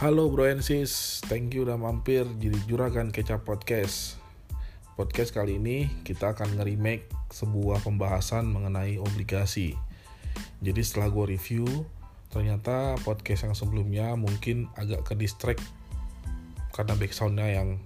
Halo bro and sis, thank you udah mampir jadi Juragan Kecap Podcast. Podcast kali ini kita akan nge-remake sebuah pembahasan mengenai obligasi. Jadi setelah gue review, ternyata podcast yang sebelumnya mungkin agak ke distract karena backsoundnya yang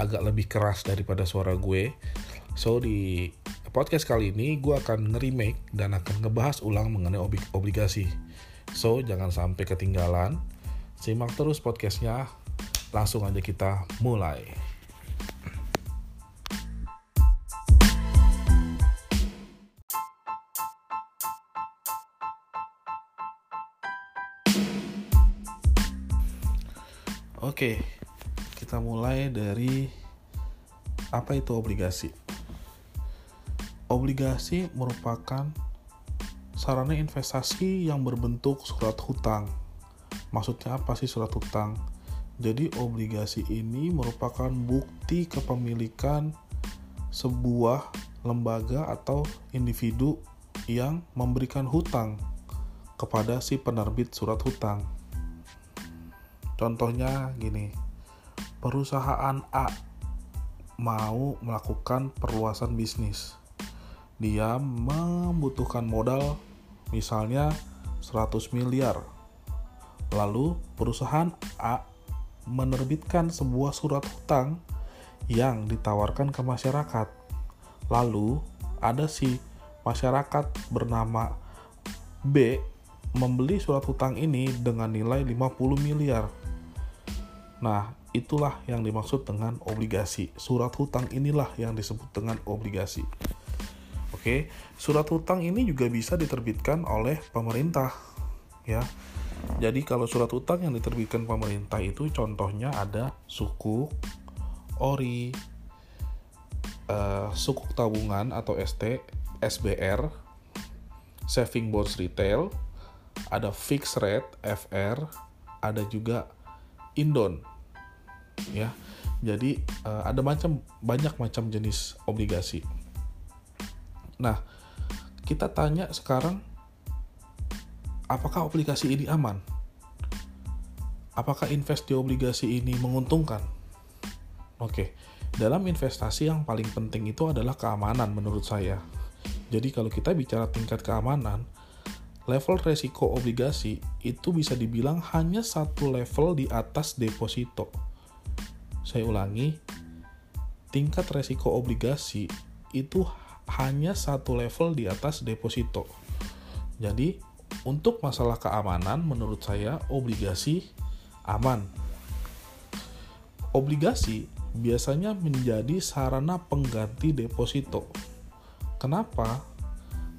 agak lebih keras daripada suara gue. So di podcast kali ini gue akan nge-remake dan akan ngebahas ulang mengenai obligasi. So jangan sampai ketinggalan. Simak terus podcastnya. Langsung aja kita mulai. Oke, kita mulai dari apa itu obligasi. Obligasi merupakan sarana investasi yang berbentuk surat hutang. Maksudnya apa sih surat hutang? Jadi obligasi ini merupakan bukti kepemilikan sebuah lembaga atau individu yang memberikan hutang kepada si penerbit surat hutang. Contohnya gini, perusahaan A mau melakukan perluasan bisnis. Dia membutuhkan modal misalnya 100 miliar. Lalu perusahaan A menerbitkan sebuah surat hutang yang ditawarkan ke masyarakat. Lalu ada si masyarakat bernama B membeli surat hutang ini dengan nilai 50 miliar. Nah, itulah yang dimaksud dengan obligasi. Surat hutang inilah yang disebut dengan obligasi. Oke, surat hutang ini juga bisa diterbitkan oleh pemerintah, ya. Jadi kalau surat hutang yang diterbitkan pemerintah itu contohnya ada suku, ori, uh, sukuk tabungan atau ST, SBR, saving bonds retail, ada fixed rate FR, ada juga indon. Ya. Jadi uh, ada macam banyak macam jenis obligasi. Nah, kita tanya sekarang apakah obligasi ini aman? Apakah invest di obligasi ini menguntungkan? Oke, dalam investasi yang paling penting itu adalah keamanan menurut saya. Jadi kalau kita bicara tingkat keamanan, level resiko obligasi itu bisa dibilang hanya satu level di atas deposito. Saya ulangi, tingkat resiko obligasi itu hanya satu level di atas deposito. Jadi, untuk masalah keamanan, menurut saya obligasi aman. Obligasi biasanya menjadi sarana pengganti deposito. Kenapa?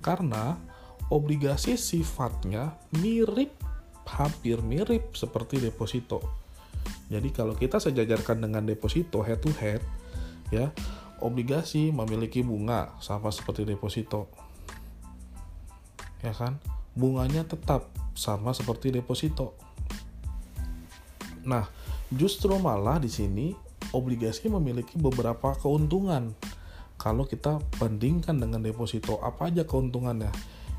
Karena obligasi sifatnya mirip hampir mirip seperti deposito. Jadi kalau kita sejajarkan dengan deposito head to head ya, obligasi memiliki bunga sama seperti deposito. Ya kan? Bunganya tetap sama seperti deposito. Nah, justru malah di sini obligasi memiliki beberapa keuntungan. Kalau kita bandingkan dengan deposito, apa aja keuntungannya?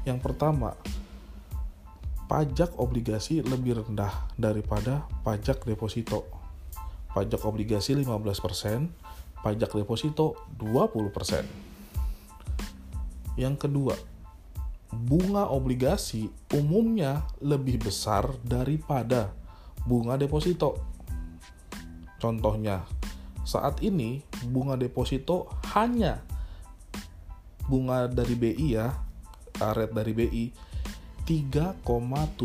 Yang pertama, pajak obligasi lebih rendah daripada pajak deposito. Pajak obligasi 15%, pajak deposito 20%. Yang kedua, bunga obligasi umumnya lebih besar daripada bunga deposito. Contohnya, saat ini bunga deposito hanya bunga dari BI ya rate dari BI 3,75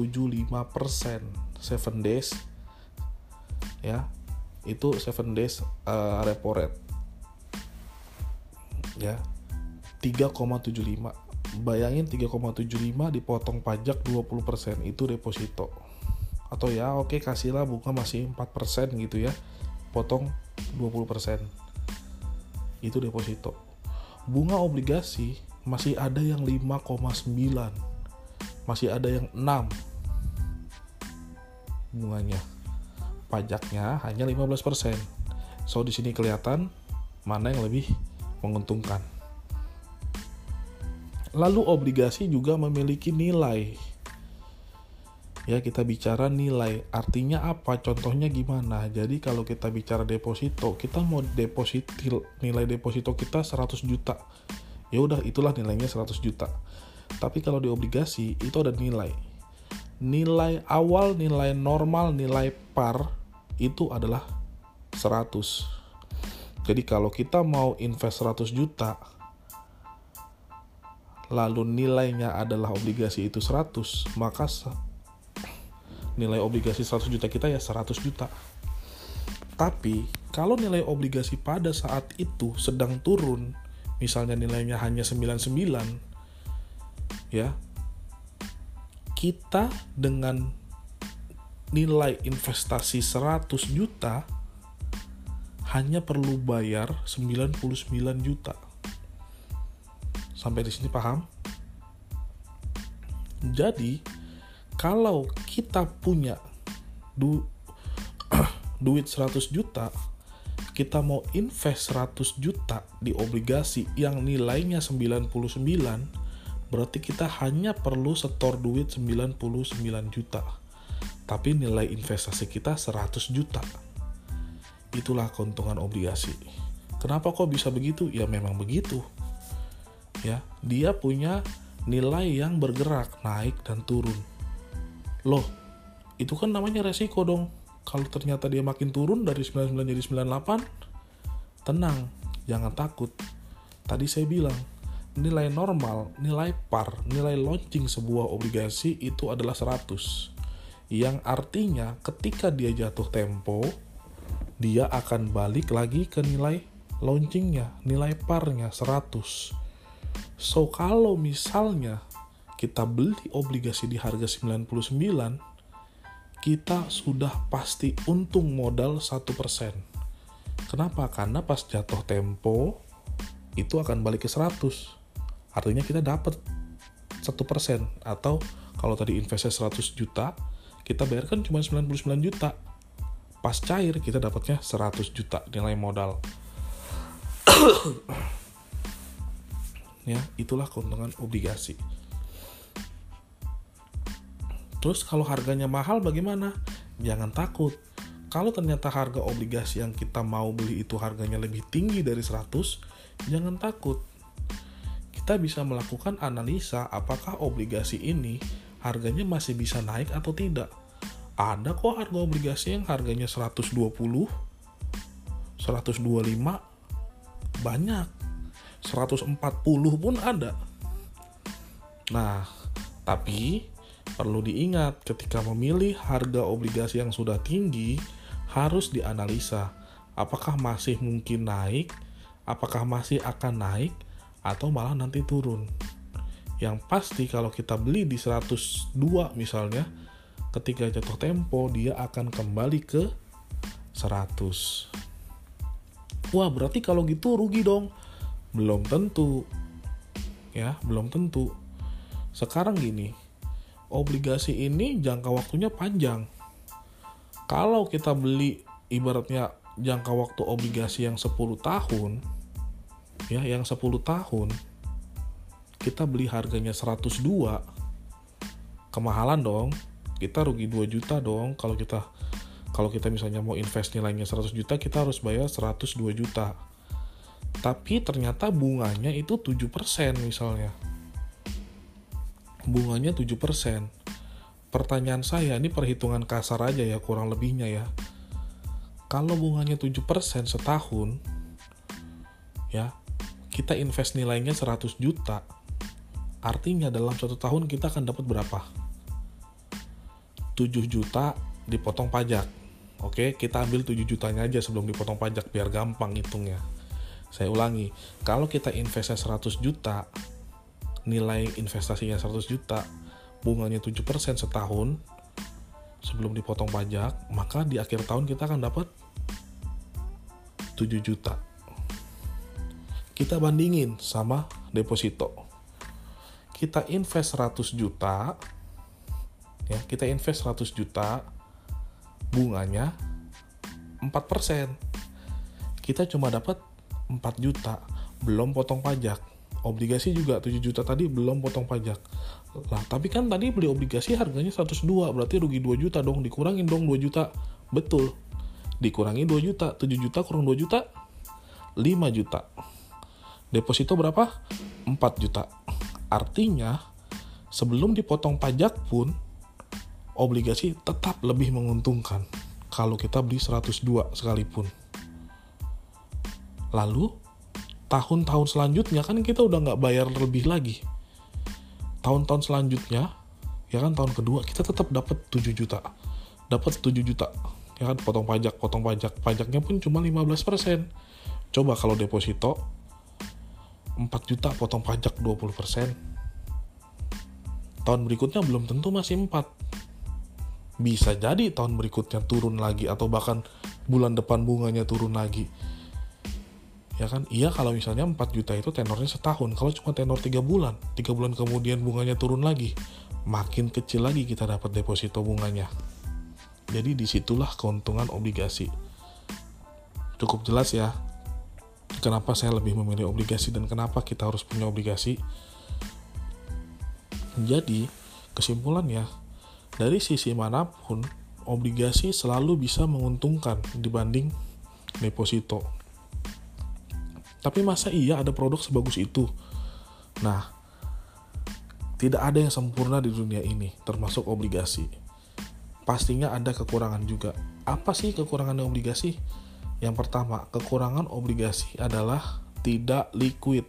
persen 7 days ya itu 7 days uh, repo rate ya 3,75 bayangin 3,75 dipotong pajak 20% itu deposito. Atau ya oke okay, kasihlah bunga masih 4% gitu ya potong 20% itu deposito. Bunga obligasi masih ada yang 5,9 masih ada yang 6 bunganya. Pajaknya hanya 15% so di sini kelihatan mana yang lebih menguntungkan lalu obligasi juga memiliki nilai. Ya kita bicara nilai. Artinya apa? Contohnya gimana? Jadi kalau kita bicara deposito kita mau deposito nilai deposito kita 100 juta. Ya udah itulah nilainya 100 juta. Tapi kalau di obligasi itu ada nilai. Nilai awal nilai normal nilai par itu adalah 100 jadi kalau kita mau invest 100 juta lalu nilainya adalah obligasi itu 100, maka nilai obligasi 100 juta kita ya 100 juta. Tapi kalau nilai obligasi pada saat itu sedang turun, misalnya nilainya hanya 99 ya. Kita dengan nilai investasi 100 juta hanya perlu bayar 99 juta Sampai di sini paham? Jadi, kalau kita punya du duit 100 juta, kita mau invest 100 juta di obligasi yang nilainya 99, berarti kita hanya perlu setor duit 99 juta. Tapi nilai investasi kita 100 juta. Itulah keuntungan obligasi. Kenapa kok bisa begitu? Ya memang begitu ya dia punya nilai yang bergerak naik dan turun. Loh itu kan namanya resiko dong. Kalau ternyata dia makin turun dari 99 jadi 98 tenang jangan takut. Tadi saya bilang nilai normal nilai par nilai launching sebuah obligasi itu adalah 100 yang artinya ketika dia jatuh tempo dia akan balik lagi ke nilai launchingnya nilai parnya 100 So kalau misalnya kita beli obligasi di harga 99, kita sudah pasti untung modal 1%. Kenapa? Karena pas jatuh tempo itu akan balik ke 100. Artinya kita dapat 1% atau kalau tadi investasi 100 juta, kita bayarkan cuma 99 juta. Pas cair kita dapatnya 100 juta nilai modal ya itulah keuntungan obligasi. Terus kalau harganya mahal bagaimana? Jangan takut. Kalau ternyata harga obligasi yang kita mau beli itu harganya lebih tinggi dari 100 jangan takut. Kita bisa melakukan analisa apakah obligasi ini harganya masih bisa naik atau tidak. Ada kok harga obligasi yang harganya 120 125 banyak 140 pun ada. Nah, tapi perlu diingat ketika memilih harga obligasi yang sudah tinggi harus dianalisa apakah masih mungkin naik, apakah masih akan naik atau malah nanti turun. Yang pasti kalau kita beli di 102 misalnya, ketika jatuh tempo dia akan kembali ke 100. Wah, berarti kalau gitu rugi dong belum tentu. Ya belum tentu. Sekarang gini obligasi ini jangka waktunya panjang. Kalau kita beli ibaratnya jangka waktu obligasi yang 10 tahun ya yang 10 tahun kita beli harganya 102 kemahalan dong. Kita rugi 2 juta dong. Kalau kita kalau kita misalnya mau invest nilainya 100 juta kita harus bayar 102 juta tapi ternyata bunganya itu 7% misalnya. Bunganya 7% pertanyaan saya ini perhitungan kasar aja ya kurang lebihnya ya. Kalau bunganya 7% setahun ya kita invest nilainya 100 juta artinya dalam satu tahun kita akan dapat berapa? 7 juta dipotong pajak. Oke kita ambil 7 jutanya aja sebelum dipotong pajak biar gampang hitungnya saya ulangi, kalau kita investasi 100 juta, nilai investasinya 100 juta, bunganya 7% setahun sebelum dipotong pajak, maka di akhir tahun kita akan dapat 7 juta. Kita bandingin sama deposito. Kita invest 100 juta, ya, kita invest 100 juta, bunganya 4%. Kita cuma dapat 4 juta belum potong pajak. Obligasi juga 7 juta tadi belum potong pajak. Lah tapi kan tadi beli obligasi harganya 102 berarti rugi 2 juta dong dikurangin dong 2 juta. Betul. Dikurangi 2 juta 7 juta kurang 2 juta 5 juta. Deposito berapa? 4 juta. Artinya sebelum dipotong pajak pun obligasi tetap lebih menguntungkan kalau kita beli 102 sekalipun lalu tahun-tahun selanjutnya kan kita udah nggak bayar lebih lagi. Tahun-tahun selanjutnya ya kan tahun kedua kita tetap dapat 7 juta. Dapat 7 juta ya kan potong pajak potong pajak. Pajaknya pun cuma 15% coba kalau deposito 4 juta potong pajak 20% tahun berikutnya belum tentu masih 4 bisa jadi tahun berikutnya turun lagi atau bahkan bulan depan bunganya turun lagi ya kan? Iya kalau misalnya 4 juta itu tenornya setahun. Kalau cuma tenor 3 bulan 3 bulan kemudian bunganya turun lagi makin kecil lagi kita dapat deposito bunganya. Jadi di situlah keuntungan obligasi. Cukup jelas ya kenapa saya lebih memilih obligasi dan kenapa kita harus punya obligasi. Jadi kesimpulannya dari sisi mana pun obligasi selalu bisa menguntungkan dibanding deposito tapi masa iya ada produk sebagus itu? Nah, tidak ada yang sempurna di dunia ini, termasuk obligasi. Pastinya ada kekurangan juga. Apa sih kekurangan obligasi? Yang pertama, kekurangan obligasi adalah tidak liquid.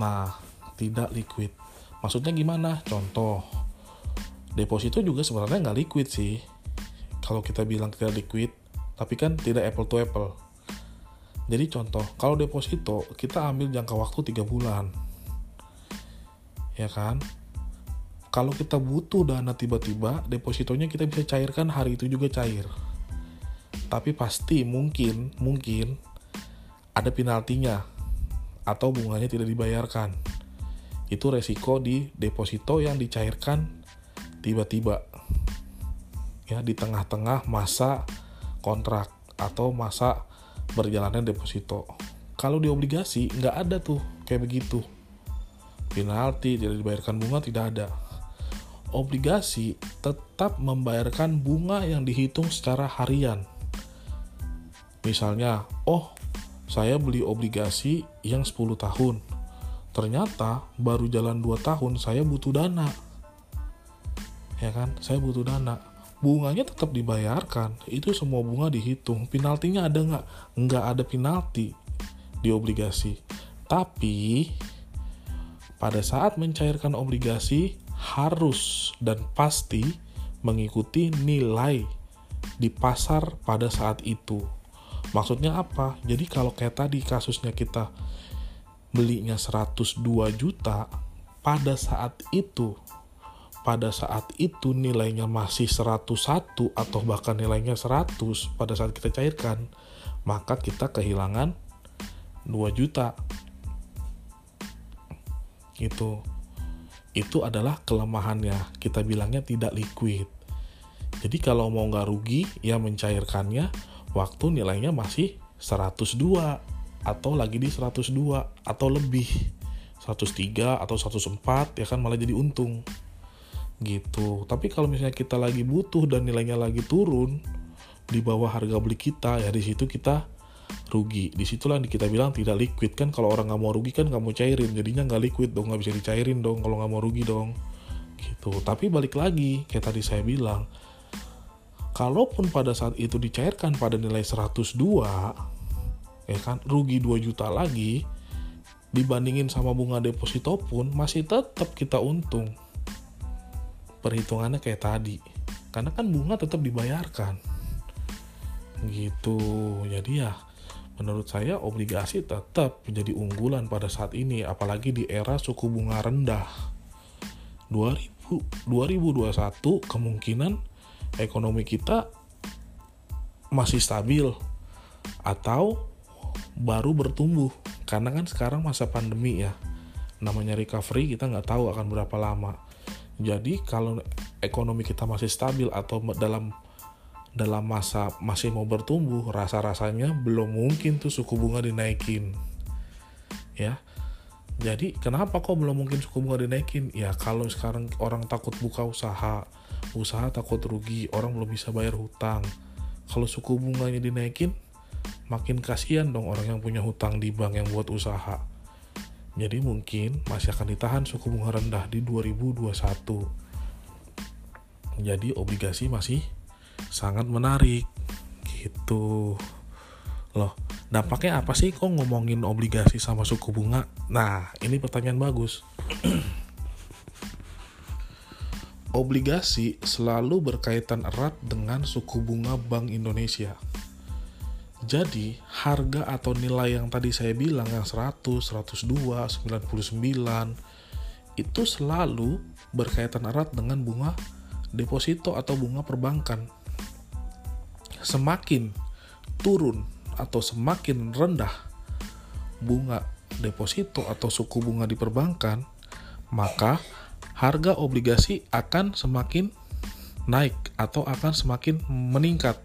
Nah, tidak liquid. Maksudnya gimana? Contoh, deposito juga sebenarnya nggak liquid sih. Kalau kita bilang tidak liquid, tapi kan tidak apple to apple jadi contoh, kalau deposito kita ambil jangka waktu 3 bulan. Ya kan? Kalau kita butuh dana tiba-tiba, depositonya kita bisa cairkan hari itu juga cair. Tapi pasti mungkin, mungkin ada penaltinya atau bunganya tidak dibayarkan. Itu resiko di deposito yang dicairkan tiba-tiba. Ya, di tengah-tengah masa kontrak atau masa berjalannya deposito. Kalau di obligasi nggak ada tuh kayak begitu. Penalti tidak dibayarkan bunga tidak ada. Obligasi tetap membayarkan bunga yang dihitung secara harian. Misalnya, oh saya beli obligasi yang 10 tahun. Ternyata baru jalan 2 tahun saya butuh dana. Ya kan? Saya butuh dana bunganya tetap dibayarkan. Itu semua bunga dihitung. Penaltinya ada nggak? Nggak ada penalti di obligasi. Tapi pada saat mencairkan obligasi harus dan pasti mengikuti nilai di pasar pada saat itu. Maksudnya apa? Jadi kalau kayak tadi kasusnya kita belinya 102 juta pada saat itu pada saat itu nilainya masih 101 atau bahkan nilainya 100 pada saat kita cairkan, maka kita kehilangan 2 juta. Itu itu adalah kelemahannya. Kita bilangnya tidak liquid. Jadi kalau mau nggak rugi, ya mencairkannya waktu nilainya masih 102 atau lagi di 102 atau lebih 103 atau 104 ya kan malah jadi untung gitu. Tapi kalau misalnya kita lagi butuh dan nilainya lagi turun di bawah harga beli kita ya di situ kita rugi. Di situlah kita bilang tidak liquid. Kan kalau orang nggak mau rugi kan nggak mau cairin. Jadinya nggak liquid dong nggak bisa dicairin dong kalau nggak mau rugi dong. Gitu. Tapi balik lagi kayak tadi saya bilang kalaupun pada saat itu dicairkan pada nilai 102 ya kan rugi 2 juta lagi dibandingin sama bunga deposito pun masih tetap kita untung perhitungannya kayak tadi. Karena kan bunga tetap dibayarkan. Gitu. Jadi ya menurut saya obligasi tetap menjadi unggulan pada saat ini apalagi di era suku bunga rendah. 2000 2021 kemungkinan ekonomi kita masih stabil atau baru bertumbuh. Karena kan sekarang masa pandemi ya. Namanya recovery kita nggak tahu akan berapa lama jadi kalau ekonomi kita masih stabil atau dalam dalam masa masih mau bertumbuh, rasa-rasanya belum mungkin tuh suku bunga dinaikin. Ya. Jadi kenapa kok belum mungkin suku bunga dinaikin? Ya kalau sekarang orang takut buka usaha, usaha takut rugi, orang belum bisa bayar hutang. Kalau suku bunganya dinaikin, makin kasihan dong orang yang punya hutang di bank yang buat usaha. Jadi mungkin masih akan ditahan suku bunga rendah di 2021. Jadi obligasi masih sangat menarik gitu. Loh, dampaknya apa sih kok ngomongin obligasi sama suku bunga? Nah, ini pertanyaan bagus. obligasi selalu berkaitan erat dengan suku bunga Bank Indonesia. Jadi, harga atau nilai yang tadi saya bilang yang 100, 102, 99 itu selalu berkaitan erat dengan bunga deposito atau bunga perbankan. Semakin turun atau semakin rendah bunga deposito atau suku bunga di perbankan, maka harga obligasi akan semakin naik atau akan semakin meningkat.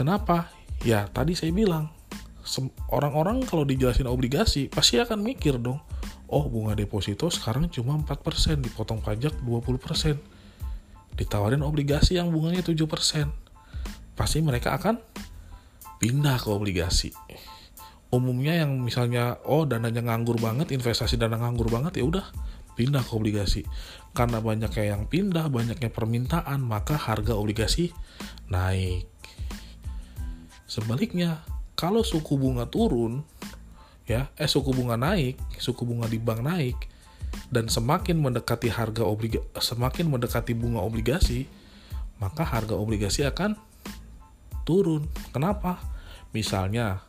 Kenapa? Ya, tadi saya bilang, orang-orang kalau dijelasin obligasi pasti akan mikir dong, oh bunga deposito sekarang cuma 4%, dipotong pajak 20%. Ditawarin obligasi yang bunganya 7%. Pasti mereka akan pindah ke obligasi umumnya yang misalnya oh dananya nganggur banget investasi dana nganggur banget ya udah pindah ke obligasi karena banyaknya yang pindah banyaknya permintaan maka harga obligasi naik sebaliknya kalau suku bunga turun ya eh suku bunga naik suku bunga di bank naik dan semakin mendekati harga obligasi semakin mendekati bunga obligasi maka harga obligasi akan turun kenapa Misalnya,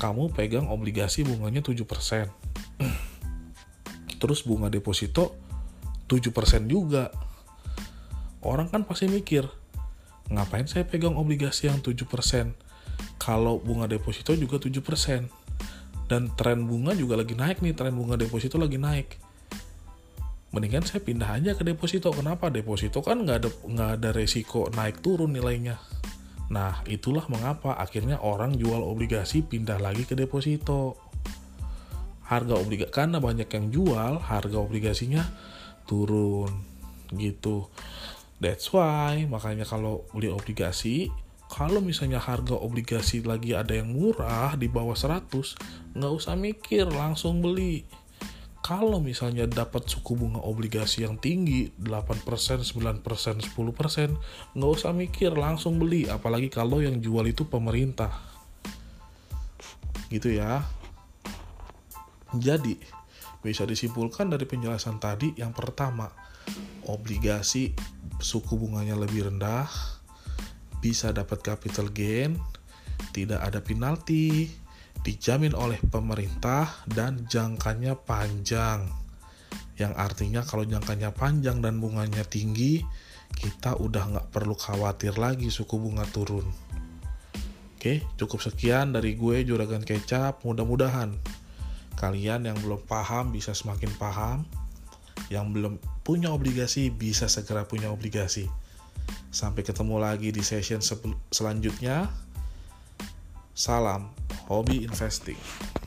kamu pegang obligasi bunganya 7%. Terus bunga deposito 7% juga. Orang kan pasti mikir, ngapain saya pegang obligasi yang 7%? Kalau bunga deposito juga 7%. Dan tren bunga juga lagi naik nih, tren bunga deposito lagi naik. Mendingan saya pindah aja ke deposito. Kenapa? Deposito kan nggak ada nggak ada resiko naik turun nilainya Nah, itulah mengapa akhirnya orang jual obligasi pindah lagi ke deposito. Harga obligasi karena banyak yang jual, harga obligasinya turun gitu. That's why makanya kalau beli obligasi, kalau misalnya harga obligasi lagi ada yang murah di bawah 100, nggak usah mikir, langsung beli. Kalau misalnya dapat suku bunga obligasi yang tinggi 8%, 9%, 10%, nggak usah mikir langsung beli. Apalagi kalau yang jual itu pemerintah. Gitu ya. Jadi bisa disimpulkan dari penjelasan tadi yang pertama obligasi suku bunganya lebih rendah bisa dapat capital gain tidak ada penalti dijamin oleh pemerintah dan jangkanya panjang. Yang artinya kalau jangkanya panjang dan bunganya tinggi, kita udah nggak perlu khawatir lagi suku bunga turun. Oke, cukup sekian dari gue Juragan Kecap. Mudah-mudahan kalian yang belum paham bisa semakin paham. Yang belum punya obligasi bisa segera punya obligasi. Sampai ketemu lagi di session selanjutnya. Salam Hobby Investing.